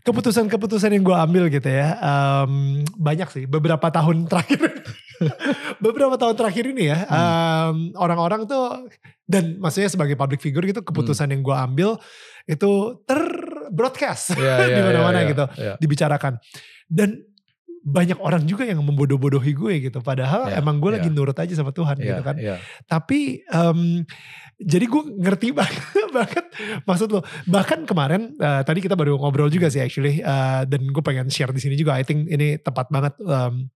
Keputusan-keputusan yang gue ambil gitu ya, um, banyak sih beberapa tahun terakhir. beberapa tahun terakhir ini ya, um, orang-orang tuh, dan maksudnya sebagai public figure gitu, keputusan yang gue ambil itu ter-broadcast Iya, di mana-mana gitu, iya. dibicarakan. Dan banyak orang juga yang membodoh-bodohi gue gitu, padahal Iya, emang gue iya. lagi nurut aja sama Tuhan Iya, gitu kan. iya. Tapi em, jadi gue ngerti banget, banget maksud lo. Bahkan kemarin eh, tadi kita baru ngobrol juga sih actually eh, dan gue pengen share di sini juga. I think ini tepat banget. em,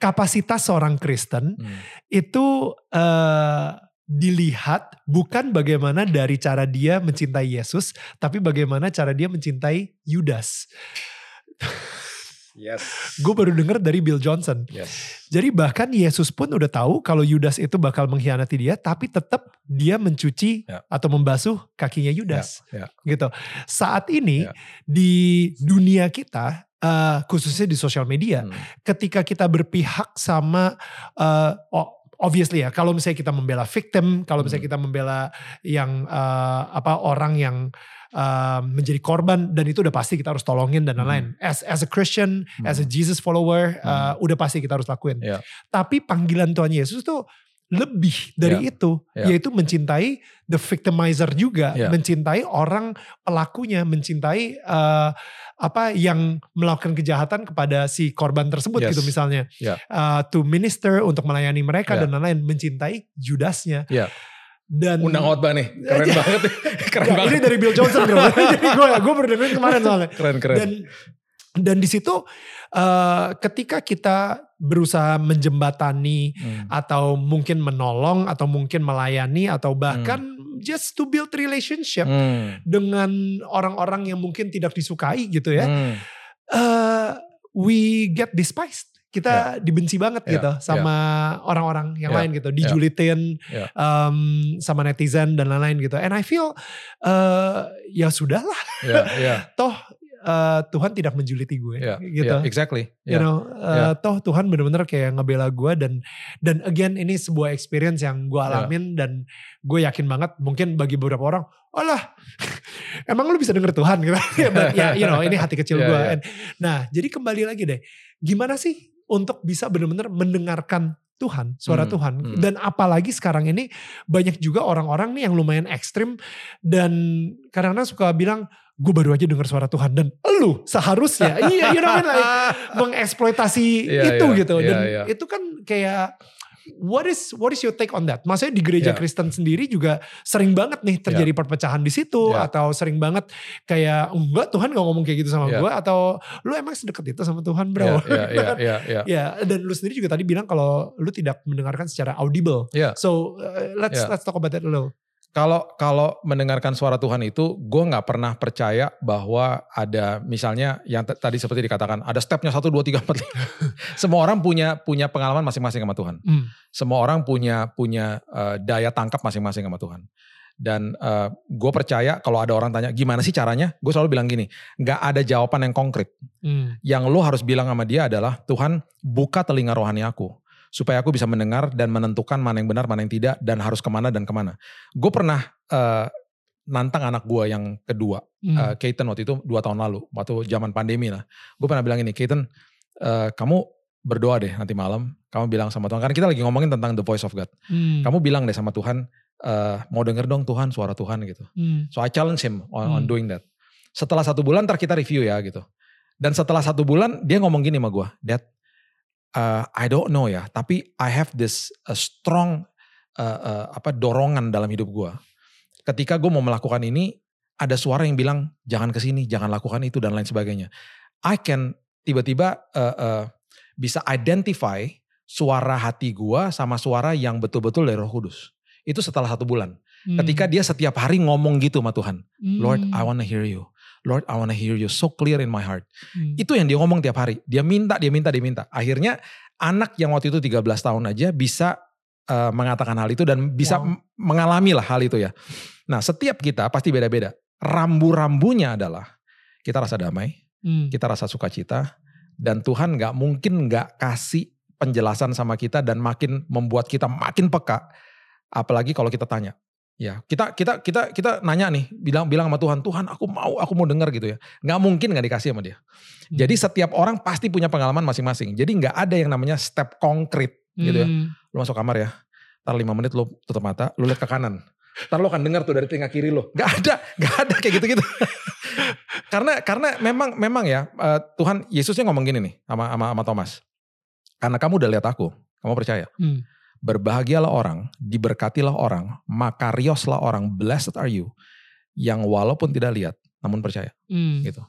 kapasitas seorang Kristen Hmm. itu eh, dilihat bukan bagaimana dari cara dia mencintai Yesus, tapi bagaimana cara dia mencintai Yudas. Yes. Gue baru denger dari Bill Johnson. Yes. Jadi bahkan Yesus pun udah tahu kalau Yudas itu bakal mengkhianati dia, tapi tetap dia mencuci Ya. atau membasuh kakinya Yudas, Ya, gitu. Saat ini Ya. di dunia kita, eh, khususnya di sosial media, Hmm. ketika kita berpihak sama, oh, obviously ya, kalau misalnya kita membela victim, kalau misalnya Hmm. kita membela yang eh, apa orang yang eh, menjadi korban, dan itu udah pasti kita harus tolongin dan lain-lain. As as a Christian, Hmm. as a Jesus follower, eh, Hmm. udah pasti kita harus lakuin. Ya. Tapi panggilan Tuhan Yesus tuh lebih dari Ya. itu, Ya. yaitu mencintai the victimizer juga, Ya. mencintai orang pelakunya, mencintai eh, apa yang melakukan kejahatan kepada si korban tersebut Yes. gitu misalnya, Ya. Eh, to minister untuk melayani mereka Ya. dan lain-lain, mencintai Judasnya. Ya. Dan Undang khotbah nih, keren banget. nih. keren Ya, banget. ini dari Bill Johnson bro. Jadi gue gue baru dengerin kemarin soalnya. Keren keren. Dan dan di situ eh, ketika kita berusaha menjembatani Hmm. atau mungkin menolong atau mungkin melayani atau bahkan just to build relationship Hmm. dengan orang-orang yang mungkin tidak disukai gitu ya. Hmm. eh we get despised. Kita dibenci banget Ya, gitu sama orang-orang yang Ya, lain gitu, dijulitin Ya. em, sama netizen dan lain-lain gitu. And I feel eh ya sudahlah, Ya, ya, toh eh, Tuhan tidak menjuliti gue ya, gitu. ya, exactly. You Ya. know, eh, toh Tuhan bener-bener kayak ngebela gue dan dan again ini sebuah experience yang gue Ya. alamin dan gue yakin banget mungkin bagi beberapa orang, alah emang lu bisa denger Tuhan gitu. Ya, you know, ini hati kecil Ya, gue. ya. And, Nah, jadi kembali lagi deh, gimana sih untuk bisa bener-bener mendengarkan Tuhan, suara Hmm, Tuhan. hmm. Dan apalagi sekarang ini banyak juga orang-orang nih yang lumayan ekstrim dan kadang-kadang suka bilang, gue baru aja dengar suara Tuhan dan lu seharusnya, iya, you know I mean, like, mengeksploitasi Iya, itu iya, gitu. iya, Dan iya. itu kan kayak what is what is your take on that? Maksudnya di gereja Iya. Kristen sendiri juga sering banget nih terjadi perpecahan di situ Iya. atau sering banget kayak enggak Tuhan gak ngomong kayak gitu sama Iya. gue atau lu emang sedekat itu sama Tuhan bro? Ya, ya, ya, ya, ya. Ya, dan lu sendiri juga tadi bilang kalau lu tidak mendengarkan secara audible. Ya. So uh, let's Ya. let's talk about that a little. Kalau kalau mendengarkan suara Tuhan itu, gue nggak pernah percaya bahwa ada misalnya yang tadi seperti dikatakan ada stepnya satu dua tiga empat. Semua orang punya punya pengalaman masing-masing sama Tuhan. Hmm. Semua orang punya punya eh, daya tangkap masing-masing sama Tuhan. Dan gue percaya kalau ada orang tanya gimana sih caranya, gue selalu bilang gini, nggak ada jawaban yang konkret. Hmm. Yang lo harus bilang sama dia adalah Tuhan buka telinga rohani aku supaya aku bisa mendengar dan menentukan mana yang benar mana yang tidak dan harus ke mana dan ke mana. Gue pernah eh, nantang anak gue yang kedua, Hmm. eh, Keaton waktu itu dua tahun lalu waktu zaman pandemi lah. Gue pernah bilang ini, Keaton, eh, kamu berdoa deh nanti malam. Kamu bilang sama Tuhan, karena kita lagi ngomongin tentang the voice of God. Hmm. Kamu bilang deh sama Tuhan, eh, mau denger dong Tuhan suara Tuhan gitu. Hmm. So I challenge him on, on Hmm. doing that. Setelah satu bulan ntar kita review ya gitu. Dan setelah satu bulan dia ngomong gini sama gue, Dad, uh, I don't know ya, tapi I have this a strong uh, uh, apa dorongan dalam hidup gue. Ketika gue mau melakukan ini, ada suara yang bilang jangan ke sini, jangan lakukan itu dan lain sebagainya. I can tiba-tiba uh, uh, bisa identify suara hati gue sama suara yang betul-betul dari Roh Kudus. Itu setelah satu bulan. Hmm. Ketika dia setiap hari ngomong gitu sama Tuhan. Lord, Hmm. I wanna hear you. Lord, I wanna hear you so clear in my heart. Hmm. Itu yang dia ngomong tiap hari. Dia minta, dia minta, dia minta. Akhirnya anak yang waktu itu 13 tahun aja bisa uh, mengatakan hal itu dan bisa Wow. mengalami lah hal itu ya. Nah setiap kita pasti beda-beda. Rambu-rambunya adalah kita rasa damai, Hmm. kita rasa sukacita, dan Tuhan nggak mungkin nggak kasih penjelasan sama kita dan makin membuat kita makin peka. Apalagi kalau kita tanya. Ya, kita kita kita kita nanya nih, bilang bilang sama Tuhan, Tuhan aku mau aku mau dengar gitu ya. Nggak mungkin nggak dikasih sama dia. Hmm. Jadi setiap orang pasti punya pengalaman masing-masing. Jadi nggak ada yang namanya step konkret gitu ya. Hmm. Lu masuk kamar ya, ntar 5 menit lu tutup mata, lu lihat ke kanan. Ntar lu akan dengar tuh dari telinga kiri lu. Gak ada, gak ada kayak gitu-gitu. karena karena memang memang ya eh, Tuhan Yesusnya ngomong gini nih sama sama, sama Thomas. Karena kamu udah lihat aku, kamu percaya. Hmm. Berbahagialah orang, diberkatilah orang, makarioslah orang, blessed are you. Yang walaupun tidak lihat, namun percaya Hmm. gitu.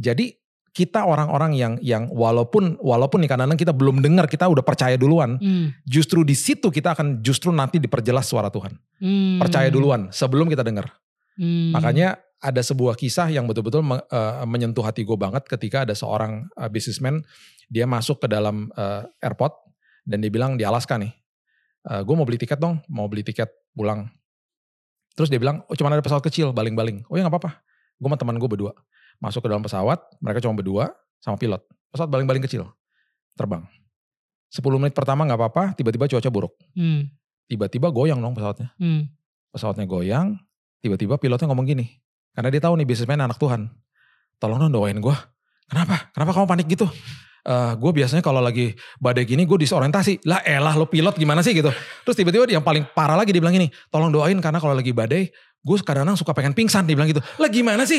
Jadi kita orang-orang yang yang walaupun walaupun nih kadang-kadang kita belum dengar, kita udah percaya duluan. Hmm. Justru di situ kita akan justru nanti diperjelas suara Tuhan. Hmm. Percaya duluan sebelum kita dengar. Hmm. Makanya ada sebuah kisah yang betul-betul me- eh, menyentuh hati gue banget ketika ada seorang eh, businessman dia masuk ke dalam eh, airport dan dia bilang di Alaska nih, gue mau beli tiket dong, mau beli tiket pulang. Terus dia bilang, oh cuma ada pesawat kecil, baling-baling. Oh ya nggak apa-apa. Gue sama teman gue berdua masuk ke dalam pesawat, mereka cuma berdua sama pilot. Pesawat baling-baling kecil, terbang. 10 menit pertama nggak apa-apa, tiba-tiba cuaca buruk. Hmm. Tiba-tiba goyang dong pesawatnya Hmm. pesawatnya goyang, tiba-tiba pilotnya ngomong gini. Karena dia tahu nih businessman anak Tuhan. Tolong dong doain gue. Kenapa? Kenapa kamu panik gitu? Eh gue biasanya kalau lagi badai gini gue disorientasi. Lah elah lo pilot gimana sih gitu. Terus tiba-tiba yang paling parah lagi dia bilang gini. Tolong doain karena kalau lagi badai gue kadang-kadang suka pengen pingsan. Dia bilang gitu. Lah gimana sih?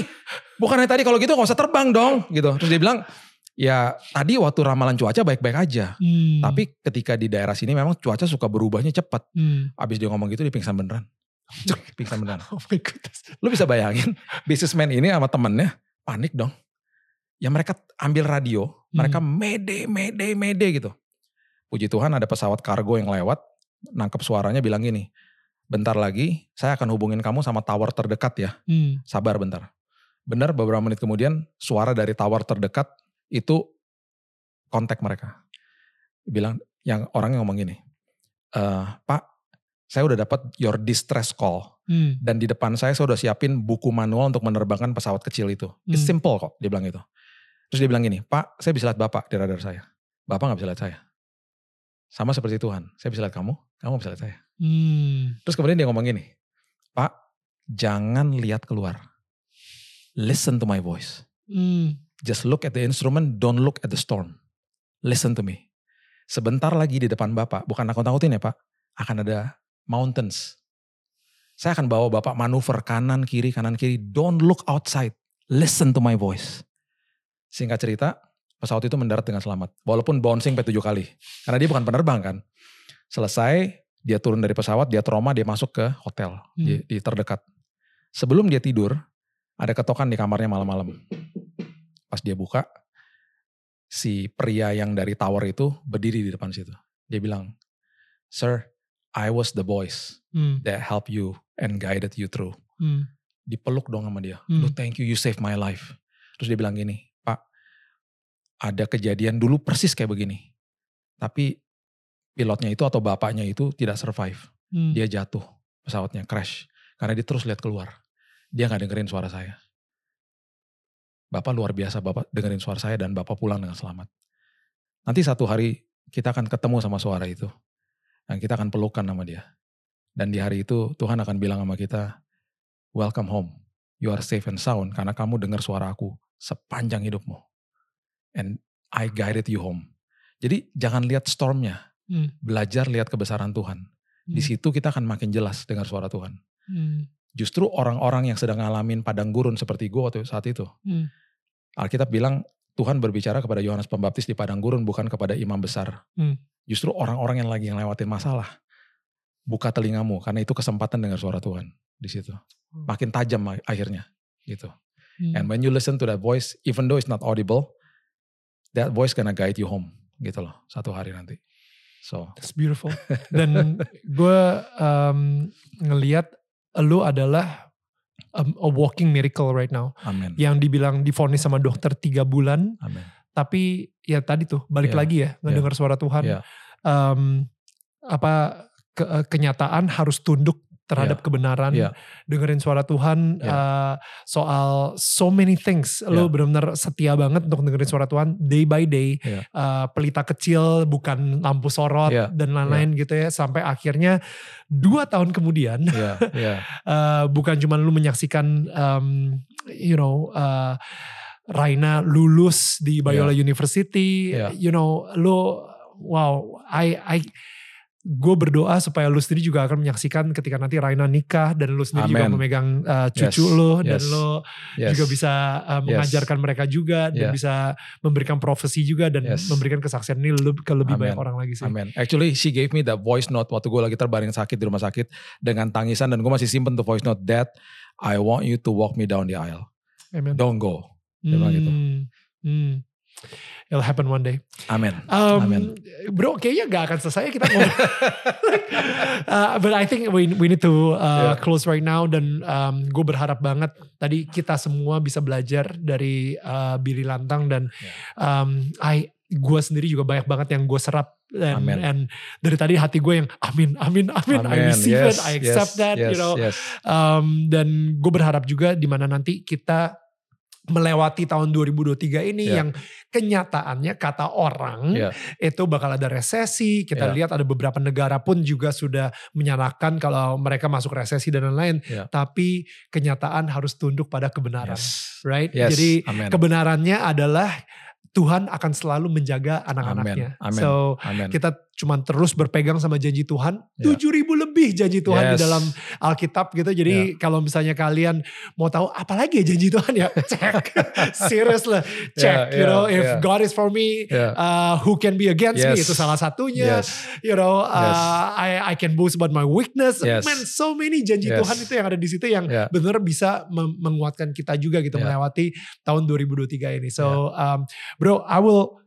Bukannya tadi kalau gitu gak usah terbang dong gitu. Terus dia bilang ya tadi waktu ramalan cuaca baik-baik aja. Hmm. Tapi ketika di daerah sini memang cuaca suka berubahnya cepat. Hmm. Abis dia ngomong gitu dia pingsan beneran. Cuk, pingsan beneran. Oh my goodness. Lu bisa bayangin businessman ini sama temennya panik dong. Ya mereka ambil radio, mereka mede, mede, mede gitu. Puji Tuhan ada pesawat kargo yang lewat, nangkep suaranya bilang gini, bentar lagi saya akan hubungin kamu sama tower terdekat ya. Hmm. Sabar bentar. Benar beberapa menit kemudian suara dari tower terdekat itu kontak mereka. Bilang yang orang yang ngomong gini, "Eh, Pak, saya udah dapat your distress call Hmm. dan di depan saya saya udah siapin buku manual untuk menerbangkan pesawat kecil itu. It's Hmm. simple kok, dia bilang itu. Terus dia bilang gini, Pak, saya bisa lihat Bapak di radar saya. Bapak nggak bisa lihat saya. Sama seperti Tuhan, saya bisa lihat kamu, kamu bisa lihat saya. Hmm. Terus kemudian dia ngomong gini, Pak, jangan lihat keluar. Listen to my voice. Hmm. Just look at the instrument, don't look at the storm. Listen to me. Sebentar lagi di depan Bapak, bukan aku takutin ya Pak, akan ada mountains. Saya akan bawa Bapak manuver kanan kiri kanan kiri. Don't look outside. Listen to my voice. Singkat cerita, pesawat itu mendarat dengan selamat. Walaupun bouncing sampai tujuh kali. Karena dia bukan penerbang kan. Selesai, dia turun dari pesawat, dia trauma, dia masuk ke hotel di, di terdekat. Sebelum dia tidur, ada ketokan di kamarnya malam-malam. Pas dia buka, si pria yang dari tower itu berdiri di depan situ. Dia bilang, Sir, I was the voice Hmm. that helped you and guided you through. Hmm. Dipeluk dong sama dia. Hmm. Thank you, you saved my life. Terus dia bilang gini, ada kejadian dulu persis kayak begini. Tapi pilotnya itu atau bapaknya itu tidak survive. Hmm. Dia jatuh, pesawatnya crash. Karena dia terus lihat keluar. Dia nggak dengerin suara saya. Bapak luar biasa, Bapak dengerin suara saya dan Bapak pulang dengan selamat. Nanti satu hari kita akan ketemu sama suara itu. Dan kita akan pelukan sama dia. Dan di hari itu Tuhan akan bilang sama kita, welcome home. You are safe and sound karena kamu dengar suara aku sepanjang hidupmu. And I guided you home. Jadi jangan lihat stormnya, Hmm. belajar lihat kebesaran Tuhan. Di Hmm. situ kita akan makin jelas dengar suara Tuhan. Hmm. Justru orang-orang yang sedang ngalamin padang gurun seperti gue waktu saat itu. Hmm. Alkitab bilang Tuhan berbicara kepada Yohanes Pembaptis di padang gurun bukan kepada imam besar. Hmm. Justru orang-orang yang lagi ngelewatin masalah. Buka telingamu karena itu kesempatan dengar suara Tuhan di situ. Makin tajam akhirnya gitu. Hmm. And when you listen to that voice, even though it's not audible, that voice gonna guide you home gitu loh satu hari nanti. So, That's beautiful. Dan gue um, ngeliat lu adalah um, a walking miracle right now. amin. Yang dibilang difonis sama dokter tiga bulan, Amin. tapi ya tadi tuh balik Iya, lagi ya ngedengar suara Tuhan. Iya. Um, apa ke- eh, kenyataan harus tunduk terhadap kebenaran, Iya. dengerin suara Tuhan Iya. uh, soal so many things. Lo Iya. benar-benar setia banget untuk dengerin suara Tuhan day by day. Iya. Uh, pelita kecil bukan lampu sorot Iya. dan lain-lain gitu ya. Sampai akhirnya dua tahun kemudian Iya, iya. uh, bukan cuma lu menyaksikan um, you know uh, Raina lulus di Biola University, Iya. you know lu wow I I gue berdoa supaya lu sendiri juga akan menyaksikan ketika nanti Raina nikah dan lu sendiri juga Amen. memegang uh, cucu Yes, lu dan yes, lu Yes. juga bisa uh, Yes. mengajarkan mereka juga dan Yeah. bisa memberikan profesi juga dan Yes. memberikan kesaksian ini lebih- ke lebih banyak Amen. orang lagi sih. Amin. Actually, she gave me the voice note waktu gue lagi terbaring sakit di rumah sakit dengan tangisan dan gue masih simpen tuh voice note. Dad, I want you to walk me down the aisle. Amen. Don't go. Dia bilang gitu. Hmm, hmm. It'll happen one day. Amin. Um, Amin. Bro, kayaknya gak akan selesai kita ngomong. uh, but I think we we need to uh, Yeah. close right now dan um, gue berharap banget tadi kita semua bisa belajar dari uh, Billy Lantang dan um, I gue sendiri juga banyak banget yang gue serap dan Amin. and dari tadi hati gue yang amin amin amin, I Amin. receive Yes, it I accept yes, that yes, you know Yes. Um, dan gue berharap juga di mana nanti kita melewati tahun 2023 ini Ya. yang kenyataannya kata orang Ya. itu bakal ada resesi. Kita Ya. lihat ada beberapa negara pun juga sudah menyatakan kalau mereka masuk resesi dan lain-lain. Ya. Tapi kenyataan harus tunduk pada kebenaran, Yes. right? Yes. Jadi Amin. kebenarannya adalah Tuhan akan selalu menjaga anak-anaknya. So Amin. kita cuma terus berpegang sama janji Tuhan. Ya. 7000 lebih janji Tuhan di Yes. dalam Alkitab gitu. Jadi kalau misalnya kalian mau tahu apa lagi ya janji Tuhan ya cek. Serius lah. Cek. Ya, you ya, know if ya. God is for me Ya. uh, who can be against me Yes. itu salah satunya. Yes. You know uh, Yes. I I can boast about my weakness. Yes. Man so many janji Yes. Tuhan itu yang ada di situ yang Ya. benar bisa menguatkan kita juga gitu Ya. melewati tahun 2023 ini. So um, bro I will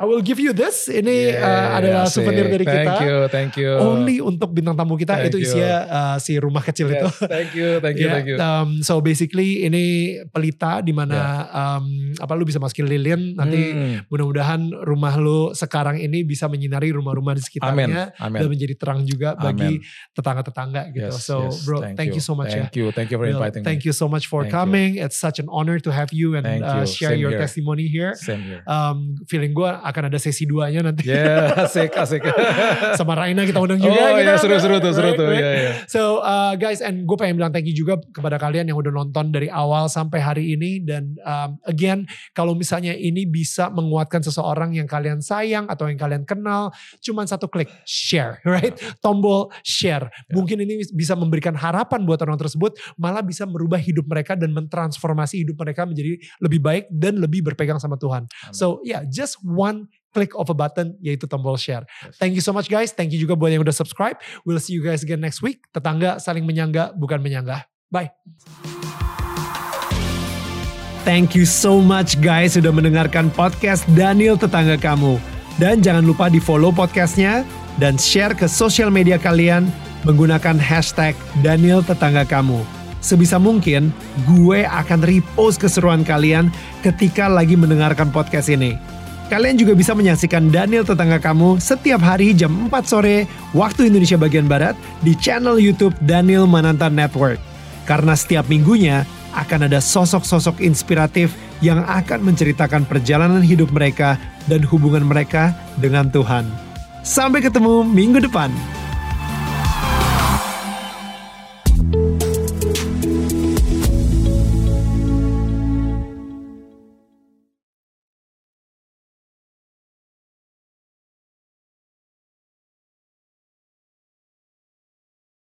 I will give you this. Ini Yeah, uh, adalah asik. souvenir dari thank kita. you thank you Only untuk bintang tamu kita Thank itu you. isinya uh, si rumah kecil itu. Yes, thank you thank you Yeah, thank you um, so basically ini pelita di mana um, apa lu bisa masukin lilin nanti Hmm. mudah-mudahan rumah lu sekarang ini bisa menyinari rumah-rumah di sekitarnya amin dan menjadi terang juga bagi tetangga-tetangga gitu. Yes, so yes, bro, thank, you. so much ya. thank you thank you for Bill, inviting thank me you so much for Thank you. coming. It's such an honor to have you and Thank uh, you. share Same your here. testimony here. same here Um, feeling gue akan ada sesi duanya nanti yeah asik asik sama Raina kita undang oh juga. ya kita. seru seru tuh seru tuh right. ya ya So uh, guys, and gue pengen bilang thank you juga kepada kalian yang udah nonton dari awal sampai hari ini. Dan um, again, kalau misalnya ini bisa menguatkan seseorang yang kalian sayang atau yang kalian kenal, cuman satu klik share, right? Tombol share. Ya. Mungkin ini bisa memberikan harapan buat orang tersebut, malah bisa merubah hidup mereka dan mentransformasi hidup mereka menjadi lebih baik dan lebih berpegang sama Tuhan. Amin. So yeah, just one click of a button yaitu tombol share. Thank you so much guys. Thank you juga buat yang udah subscribe. We'll see you guys again next week. Tetangga saling menyangga bukan menyanggah. Bye. Thank you so much guys sudah mendengarkan podcast Daniel Tetangga Kamu. Dan jangan lupa di follow podcastnya dan share ke sosial media kalian menggunakan hashtag Daniel Tetangga Kamu. Sebisa mungkin gue akan repost keseruan kalian ketika lagi mendengarkan podcast ini. Kalian juga bisa menyaksikan Daniel Tetangga Kamu setiap hari jam 4 sore waktu Indonesia bagian Barat di channel YouTube Daniel Mananta Network. Karena setiap minggunya akan ada sosok-sosok inspiratif yang akan menceritakan perjalanan hidup mereka dan hubungan mereka dengan Tuhan. Sampai ketemu minggu depan.